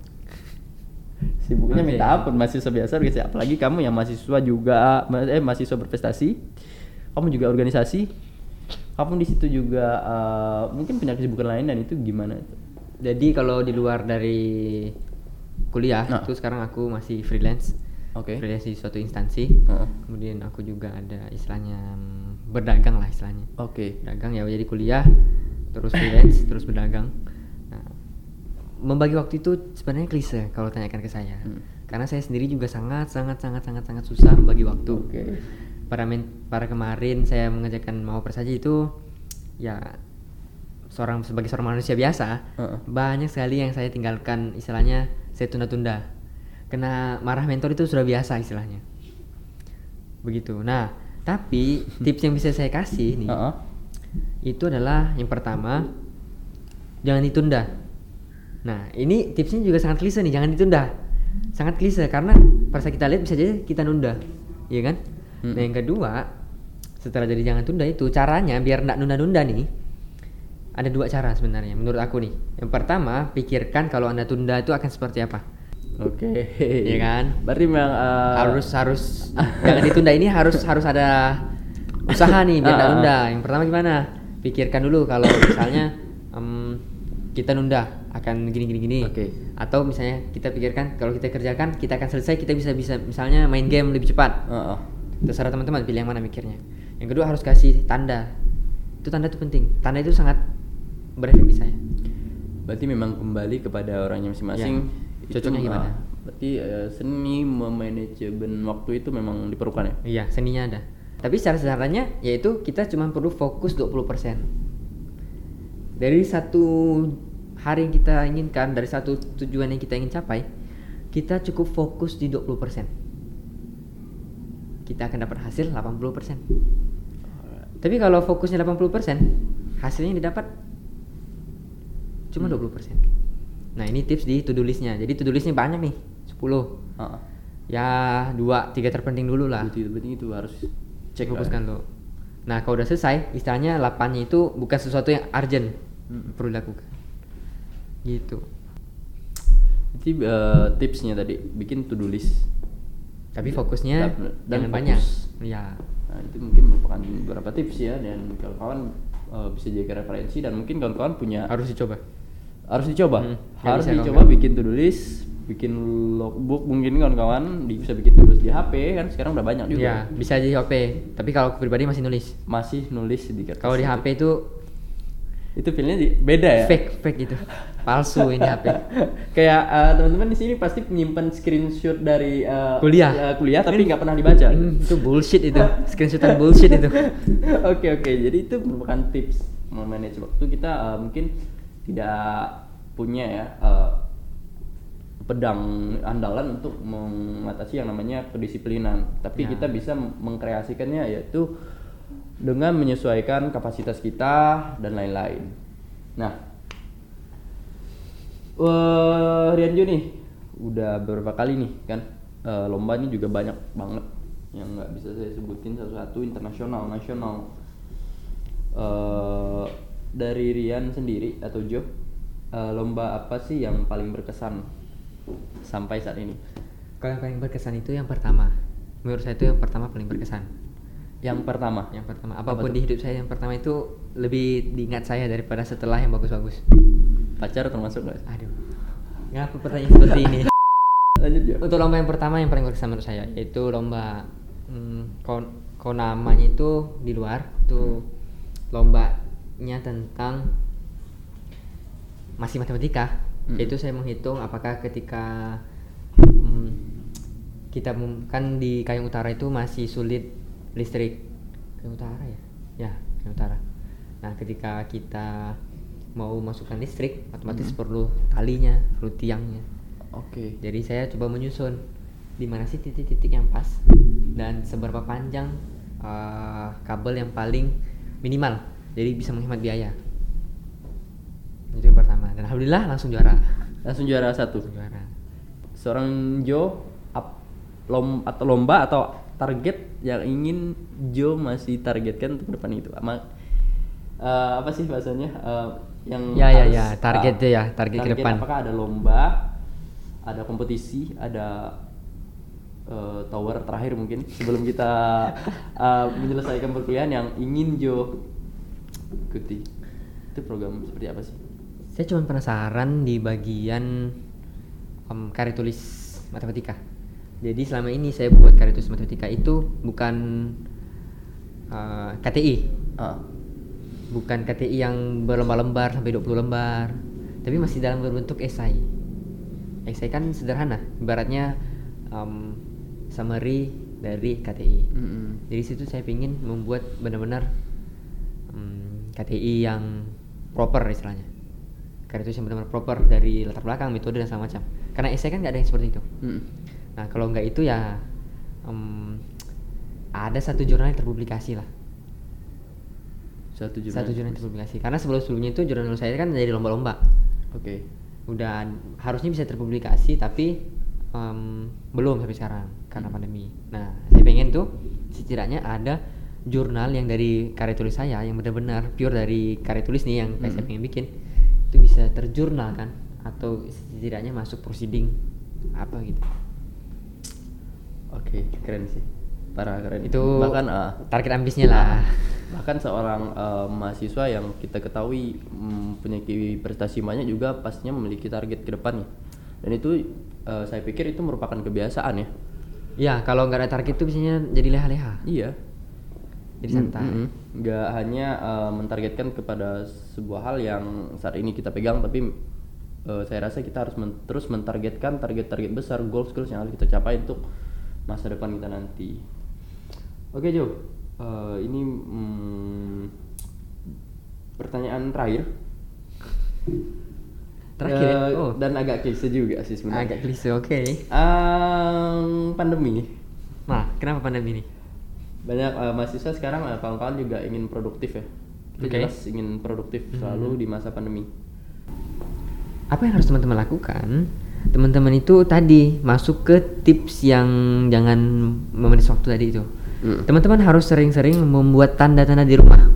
Sibuknya minta ampun mahasiswa biasa apalagi kamu yang mahasiswa juga eh mahasiswa berprestasi. Kamu juga organisasi. Kamu di situ juga eh, mungkin punya kesibukan lain dan itu gimana? Jadi kalau di luar dari kuliah Nah. itu sekarang aku masih freelance. Oke. Freelance di suatu instansi. Heeh. Kemudian aku juga ada istilahnya mm, berdagang lah istilahnya. Oke. Dagang ya jadi kuliah, terus freelance, terus berdagang. Nah, membagi waktu itu sebenarnya klise kalau tanyakan ke saya. Hmm. Karena saya sendiri juga sangat sangat sangat sangat sangat susah membagi waktu. Oke. Para men- para kemarin saya mengerjakan mau persaji itu ya seorang sebagai seorang manusia biasa Heeh. banyak sekali yang saya tinggalkan istilahnya saya tunda-tunda. Kena marah mentor itu sudah biasa istilahnya. Begitu. Nah, tapi tips yang bisa saya kasih nih Heeh. itu adalah yang pertama jangan ditunda. Nah, ini tipsnya juga sangat klise nih, jangan ditunda. Sangat klise karena saat kita lihat bisa jadi kita nunda, iya kan? Hmm. Nah, yang kedua, setelah jadi jangan tunda itu caranya biar nggak nunda-nunda nih. Ada dua cara sebenarnya menurut aku nih. Yang pertama, pikirkan kalau Anda tunda itu akan seperti apa. Oke. Iya kan? Berarti memang eh, harus harus jangan ditunda ini harus harus ada usaha nih biar nggak Ah, ah, nunda. Yang pertama gimana? Pikirkan dulu kalau misalnya em, kita nunda akan gini gini gini. Oke. Atau misalnya kita pikirkan kalau kita kerjakan kita akan selesai kita bisa bisa misalnya main game lebih cepat. Heeh. Terserah teman-teman pilih yang mana mikirnya. Yang kedua harus kasih tanda. Itu tanda itu penting. Tanda itu sangat berefek di saya. Berarti memang kembali kepada orangnya masing-masing. Ya. Cocoknya gimana? ah, berarti eh, seni memanajemen waktu itu memang diperlukan ya. Iya, seninya ada. Tapi secara sederhananya yaitu kita cuma perlu fokus 20%. Dari satu hari yang kita inginkan, dari satu tujuan yang kita ingin capai, kita cukup fokus di 20%. Kita akan dapat hasil 80%. Tapi kalau fokusnya 80%, hasilnya yang didapat cuma Hmm. 20%. Nah, ini tips di to-do list-nya. Jadi to-do list-nya banyak nih, 10 Heeh. ya dua tiga terpenting dulu lah Itu penting itu harus cek fokuskan tuh nah kalau udah selesai istilahnya lapannya itu bukan sesuatu yang urgent Mm. perlu dilakukan gitu Jadi eh, tipsnya tadi bikin to do list. tapi fokusnya Dan- dan jangan fokus. banyak ya Nah, itu mungkin merupakan beberapa tips ya dan kawan-kawan eh, bisa jadi referensi dan mungkin kawan-kawan punya harus dicoba harus dicoba. Hmm, harus dicoba nggak. bikin to do list bikin logbook mungkin kawan-kawan. Bisa bikin list di HP kan? Sekarang udah banyak juga. Ya bisa di HP tapi kalau aku pribadi masih nulis. Masih nulis di kertas kalau di. HP itu itu feelnya di, beda ya? Fake fake gitu. Palsu ini HP kayak eh, teman-teman di sini pasti menyimpan screenshot dari eh, Kuliah. eh, kuliah tapi nggak pernah dibaca. Hmm, itu bullshit itu. Screenshotan bullshit itu. Oke oke. Jadi itu merupakan tips memanage waktu kita eh, mungkin tidak punya ya eh, pedang andalan untuk mengatasi yang namanya kedisiplinan. Tapi Ya. kita bisa mengkreasikannya yaitu dengan menyesuaikan kapasitas kita dan lain-lain. Nah eh Rianjo nih udah beberapa kali nih kan? Eh, lomba ini juga banyak banget yang nggak bisa saya sebutin satu-satu internasional nasional. Eh dari Rian sendiri atau Jo eh, lomba apa sih yang paling berkesan sampai saat ini? Kalau yang paling berkesan itu yang pertama. Menurut saya itu yang pertama paling berkesan. Yang pertama? Yang pertama. Apa apa pun tuh? di hidup saya yang pertama itu lebih diingat saya daripada setelah yang bagus-bagus. Pacar termasuk nggak? Aduh. Ngapa pertanyaan seperti ini? Lanjut Jo. Untuk lomba yang pertama yang paling berkesan menurut saya yaitu lomba hmm, kon konamanya itu di luar itu lombanya tentang masih matematika Mm. Itu saya menghitung apakah ketika mm, kita kan di Kayong Utara itu masih sulit listrik. Kayong Utara ya? Ya, Kayong Utara. Nah, ketika kita mau masukkan listrik, otomatis perlu talinya, perlu tiangnya. Oke. Jadi saya coba menyusun di mana sih titik-titik yang pas dan seberapa panjang eh, kabel yang paling minimal. Jadi bisa menghemat biaya. Itu yang pertama. Dan alhamdulillah langsung juara. Langsung juara satu. Langsung juara. Seorang Jo up, lom atau lomba atau target yang ingin Jo masih targetkan untuk depan itu. Ama, eh, apa sih bahasanya? Eh, yang Ya, ya, harus- ya, target ah, tuh ya, target ke depan. Apakah ada lomba, ada kompetisi, ada eh, tower terakhir mungkin sebelum kita eh, menyelesaikan perkuliahan yang ingin Jo ikuti. Itu program seperti apa sih? Saya cuma penasaran di bagian em, karya tulis matematika. Jadi selama ini saya buat karya tulis matematika itu bukan eh, KTI, Ah, bukan KTI yang berlembar-lembar sampai 20 lembar, tapi masih dalam berbentuk esai. Esai kan sederhana, ibaratnya em, summary dari KTI. mm-mm. Jadi situ saya ingin membuat benar-benar em, KTI yang proper istilahnya. Yang benar-benar proper dari latar belakang, metode dan segala macam. Karena esai kan nggak ada yang seperti itu. Mm. Nah kalau nggak itu ya em, ada satu jurnal yang terpublikasi lah Satu jurnal. satu jurnal yang terpublikasi karena sebelum sebelumnya itu jurnal saya kan jadi lomba-lomba Oke. udah harusnya bisa terpublikasi tapi em, belum sampai sekarang karena pandemi nah saya pengen tuh setidaknya ada jurnal yang dari karya tulis saya yang benar-benar pure dari karya tulis nih yang saya Hmm. pengen bikin itu bisa terjurnal kan atau setidaknya masuk proceeding apa gitu Oke, keren sih. Parah keren. itu bahkan ah, target ambisnya lah bahkan seorang eh, mahasiswa yang kita ketahui mempunyai prestasi banyak juga pastinya memiliki target ke depannya. Dan itu eh, saya pikir itu merupakan kebiasaan ya. ya kalau nggak ada target tuh biasanya jadi leha-leha Iya. Jadi santai Mm, mm, mm. Nggak hanya eh, mentargetkan kepada sebuah hal yang saat ini kita pegang, tapi eh, saya rasa kita harus men- terus mentargetkan target-target besar, goals-goals yang harus kita capai untuk masa depan kita nanti. Oke Jo, Eh, ini mm, pertanyaan terakhir. Terakhir ya? Eh, Oh. Dan agak klise juga sih sebenarnya. agak klise oke Em, pandemi. nah kenapa pandemi ini banyak eh, mahasiswa sekarang eh, kawan-kawan juga ingin produktif ya. Kita Oke. jelas ingin produktif selalu di masa pandemi. Apa yang harus teman-teman lakukan? Teman-teman itu tadi masuk ke tips yang jangan memenis waktu tadi itu. Mm. teman-teman harus sering-sering membuat tanda-tanda di rumah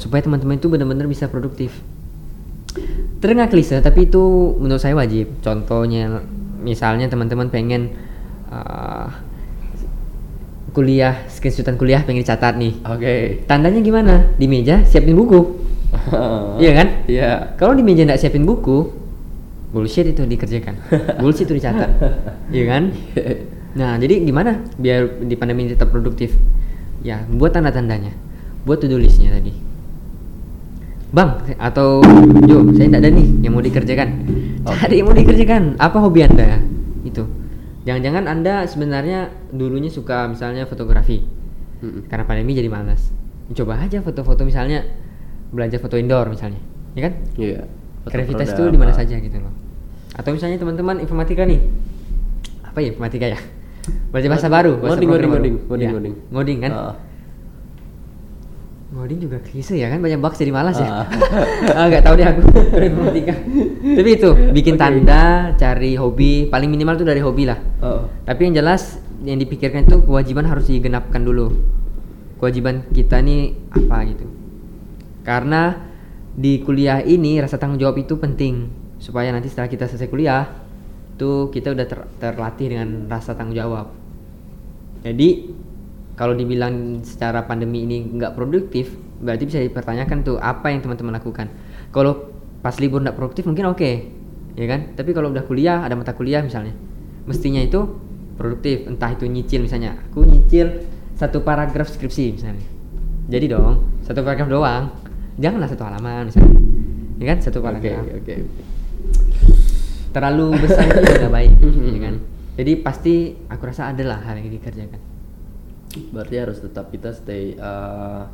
supaya teman-teman itu benar-benar bisa produktif. Terdengar klise tapi itu menurut saya wajib. Contohnya misalnya teman-teman pengen uh, kuliah screenshotan kuliah pengen dicatat nih oke tandanya gimana di meja siapin buku Iya kan? iya Kalau di meja nggak siapin buku, bullshit itu dikerjakan. bullshit itu dicatat. Iya kan? Nah, jadi gimana biar di pandemi ini tetap produktif? Ya, buat tanda-tandanya. Buat to-do listnya tadi. Bang, atau Jo, saya tidak ada nih yang mau dikerjakan. Ada yang mau dikerjakan. Apa hobi Anda? Jangan-jangan Anda sebenarnya dulunya suka misalnya fotografi. Mm-mm. Karena pandemi jadi malas. Coba aja foto-foto misalnya belajar foto indoor misalnya. Ya kan? iya kreativitas itu di mana saja gitu loh atau misalnya teman-teman informatika nih apa ya informatika ya belajar bahasa baru bahasa Ngoding, ngoding, baru. ngoding, Ya, ngoding. ngoding kan Ah. Ngoding juga klise ya kan banyak bugs jadi malas ya? Ah. ah nggak tahu deh aku. Informatika tapi itu bikin Oke. tanda cari hobi paling minimal tuh dari hobi lah. Oh. tapi yang jelas yang dipikirkan itu kewajiban harus digenapkan dulu. Kewajiban kita nih apa gitu. Karena di kuliah ini rasa tanggung jawab itu penting. Supaya nanti setelah kita selesai kuliah tuh kita udah ter- terlatih dengan rasa tanggung jawab. Jadi kalau dibilang secara pandemi ini nggak produktif berarti bisa dipertanyakan tuh apa yang teman-teman lakukan? Kalau pas libur nggak produktif mungkin oke ya kan? Tapi kalau udah kuliah ada mata kuliah misalnya mestinya itu produktif. Entah itu nyicil misalnya aku nyicil satu paragraf skripsi misalnya. Jadi dong satu paragraf doang. Janganlah satu halaman misalnya ya kan? Satu paragraf. Oke. terlalu besar itu nggak baik ya kan? Jadi pasti aku rasa ada lah hal yang dikerjakan Berarti harus tetap kita stay uh,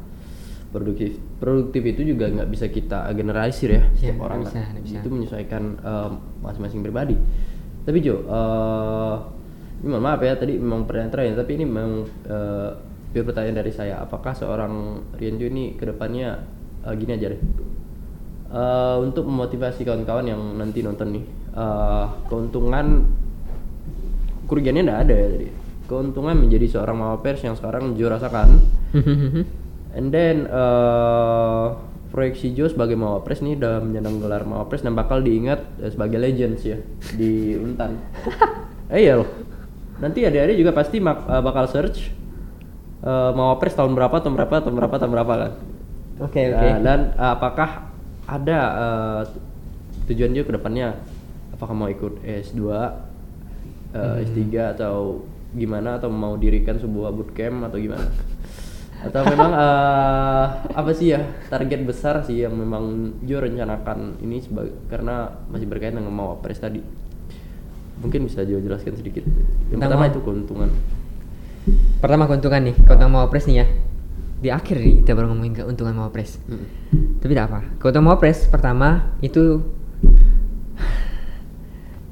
produktif. Produktif itu juga nggak bisa kita generalisir ya Iya, setiap orang. bisa, kan. bisa. Itu menyesuaikan um, masing-masing pribadi. Tapi Jo, uh, ini mohon maaf ya tadi memang pertanyaan terakhir, tapi ini memang uh, pure pertanyaan dari saya. Apakah seorang Rian Jo ini ke depannya uh, gini aja deh? Uh, untuk memotivasi kawan-kawan yang nanti nonton nih, uh, keuntungan kerugiannya nggak ada ya tadi. Keuntungan menjadi seorang mawapers yang sekarang Jo rasakan. And then uh, proyeksi Jo sebagai mawapres nih udah menyandang gelar mawapres dan bakal diingat eh, sebagai legends ya di Untan. eh iya loh. Nanti adik-adik juga pasti mak- eh, bakal search uh, mawapres tahun berapa, tahun berapa, tahun berapa, tahun berapa kan. oke oke Nah, dan uh, apakah ada uh, tujuan Jo ke depannya apakah mau ikut S2, uh, S3 atau gimana atau mau dirikan sebuah bootcamp atau gimana? Atau memang uh, apa sih ya target besar sih yang memang Jo rencanakan ini sebagai karena masih berkaitan dengan mau pres tadi. Mungkin bisa Jo jelaskan sedikit. Yang Tentang pertama mau- itu keuntungan. pertama keuntungan nih keuntungan mawapres nih ya di akhir nih kita baru ngomongin keuntungan mawapres Mm. tapi tidak apa keuntungan mawapres pertama itu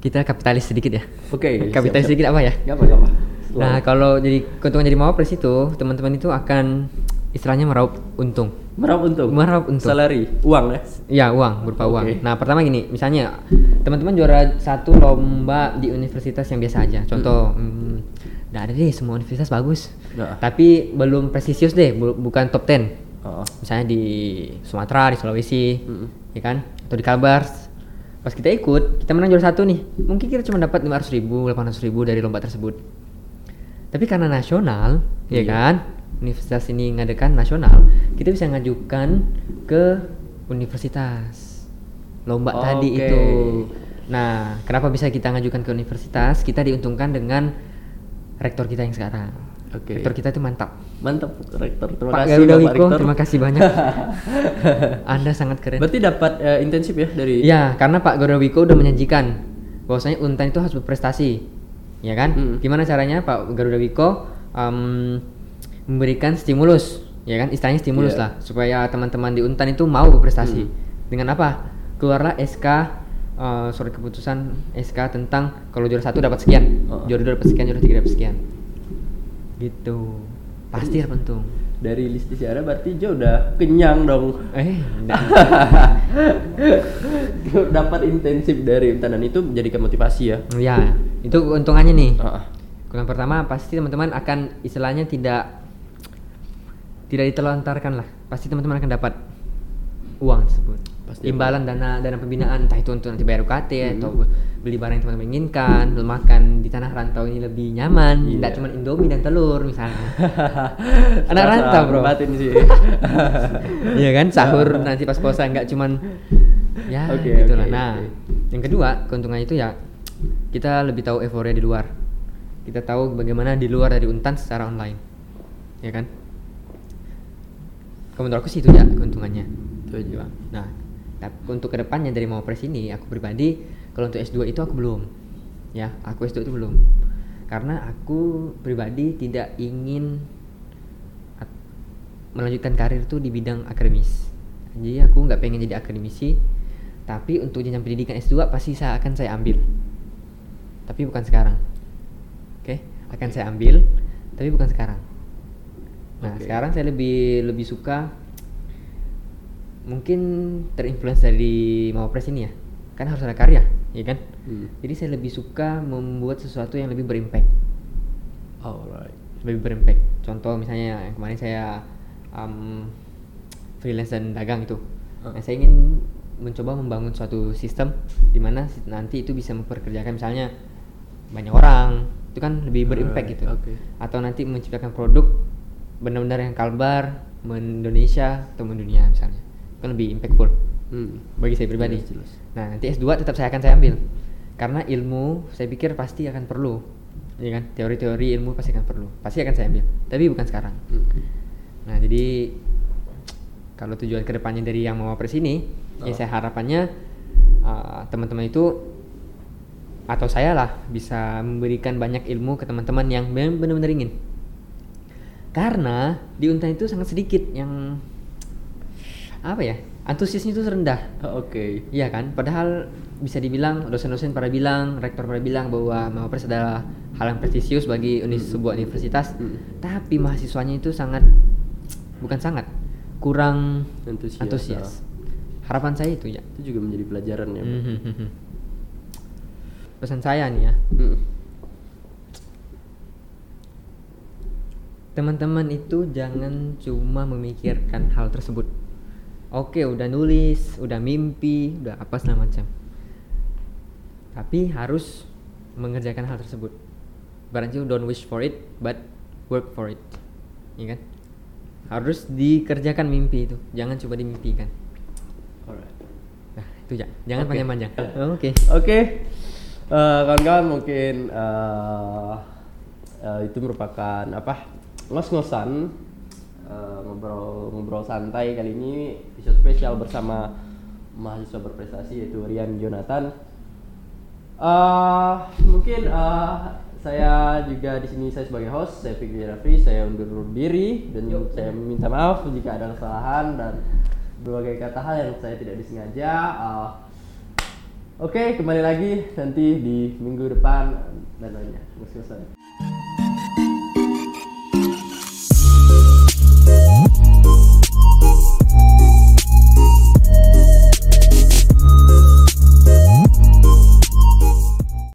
kita kapitalis sedikit ya Oke. kapitalis siap, siap. sedikit apa ya Gak apa, gak apa. Nah, kalau jadi keuntungan jadi mawapres itu, teman-teman itu akan istilahnya meraup untung. meraup untung. Meraup untung. Salary, uang ya. Ya, uang berupa Oke. uang. Nah, pertama gini, misalnya teman-teman juara satu lomba di universitas yang biasa aja. Contoh, hmm, nggak ada deh semua universitas bagus. Nggak. Tapi belum prestisius deh, bu- bukan top 10. Oh. Misalnya di Sumatera, di Sulawesi, Mm-mm. ya kan? Atau di Kalbar. Pas kita ikut, kita menang juara satu nih. Mungkin kita cuma dapat 500 ribu, 800 ribu dari lomba tersebut. Tapi karena nasional, ya Iya. kan? Universitas ini ngadakan nasional, kita bisa ngajukan ke universitas. Lomba tadi Oke. itu. Nah, kenapa bisa kita ngajukan ke universitas? Kita diuntungkan dengan rektor kita yang sekarang. Oke. Rektor kita itu mantap. Mantap, rektor. Terima Pak kasih Garuda Wiko, Rektor. terima kasih banyak. Anda sangat keren. Berarti dapat eh, intensif ya dari Iya, karena Pak Garuda Wiko udah menjanjikan bahwasanya Untan itu harus berprestasi, ya kan? Mm. Gimana caranya Pak Garuda Wiko em, memberikan stimulus, ya kan? Istilahnya stimulus Iya. lah, supaya teman-teman di Untan itu mau berprestasi. Mm. Dengan apa? Keluarlah SK eh, surat keputusan SK tentang kalau juara satu dapat sekian, Oh. juara dua dapat sekian, juara tiga dapat sekian. Gitu. Pasti dapat untung. dari list isinya berarti Jo udah kenyang dong. Eh, dapat intensif dari dan itu menjadikan motivasi ya. ya, itu keuntungannya nih. Ah, Yang pertama pasti teman-teman akan istilahnya tidak tidak ditelantarkan lah. Pasti teman-teman akan dapat uang tersebut. Pasti Imbalan dana dana pembinaan entah itu untuk nanti bayar UKT Mhm. atau beli barang yang teman-teman inginkan, makan di tanah rantau ini lebih nyaman, Iya. tidak cuma Indomie dan telur misalnya. Anak rantau, Bro. Batin sih. Iya kan sahur nanti pas puasa nggak cuman ya Oke, gitulah. oke, nah, oke. yang kedua keuntungan itu ya kita lebih tahu euforia di luar. Kita tahu bagaimana di luar dari Untan secara online. Ya kan? Kalau menurut aku sih itu ya keuntungannya. Itu aja. Nah, tapi untuk ke depannya dari mau pres ini, aku pribadi kalau untuk S2 itu aku belum, ya, aku S2 itu belum, karena aku pribadi tidak ingin melanjutkan karir tuh di bidang akademis. Jadi aku nggak pengen jadi akademisi, tapi untuk jenjang pendidikan S2 pasti saya akan saya ambil, tapi bukan sekarang. Oke, akan saya ambil, tapi bukan sekarang. Nah, Oke. sekarang saya lebih lebih suka mungkin terinfluence dari Mawapres ini ya. Kan harus ada karya, ya kan? Hmm. Jadi saya lebih suka membuat sesuatu yang lebih berimpact. Alright. Lebih berimpact. Contoh misalnya yang kemarin saya um, freelance dan dagang itu. Ah. Nah, saya ingin mencoba membangun suatu sistem di mana nanti itu bisa memperkerjakan misalnya banyak orang. Itu kan lebih berimpact gitu. oke. Atau nanti menciptakan produk benar-benar yang kalbar men-Indonesia atau mendunia misalnya. Kan lebih impactful Hmm. bagi saya pribadi. Jelas, jelas. Nah, nanti S2 tetap saya akan saya ambil. Karena ilmu saya pikir pasti akan perlu. Ya kan? Teori-teori ilmu pasti akan perlu. Pasti akan saya ambil. Tapi bukan sekarang. Hmm. Nah, jadi kalau tujuan ke depannya dari yang mau pres ini, ya Oh. saya harapannya uh, teman-teman itu atau saya lah bisa memberikan banyak ilmu ke teman-teman yang benar-benar ingin karena di unta itu sangat sedikit yang apa ya antusiasnya itu rendah Oke. Iya kan? Padahal bisa dibilang dosen-dosen pada bilang, rektor pada bilang bahwa Mawapres adalah hal yang prestisius bagi uni- sebuah universitas. Hmm. Tapi mahasiswanya itu sangat bukan sangat kurang Antusias, antusias. ah. Harapan saya itu ya. Itu juga menjadi pelajaran ya. Bro. Mhm. Pesan saya nih ya, Hmm. teman-teman itu jangan cuma memikirkan hal tersebut. Oke, udah nulis, udah mimpi, udah apa segala macam. Tapi harus mengerjakan hal tersebut. Barangkali don't wish for it, but work for it. Iya kan? Harus dikerjakan mimpi itu, jangan coba dimimpikan. Alright. Nah, itu ya. Jangan Oke. panjang-panjang. Oke. Oke, Eh, kawan-kawan mungkin eh, eh, itu merupakan apa ngos-ngosan eh, ngobrol ngobrol santai kali ini episode spesial bersama mahasiswa berprestasi yaitu Rian Jonathan. Eh, mungkin eh, saya juga di sini saya sebagai host, saya Fikri Raffi, saya undur diri dan saya minta maaf jika ada kesalahan dan berbagai kata hal yang saya tidak disengaja. Eh, Oke, kembali lagi nanti di minggu depan dan lainnya. Ngos-ngosan.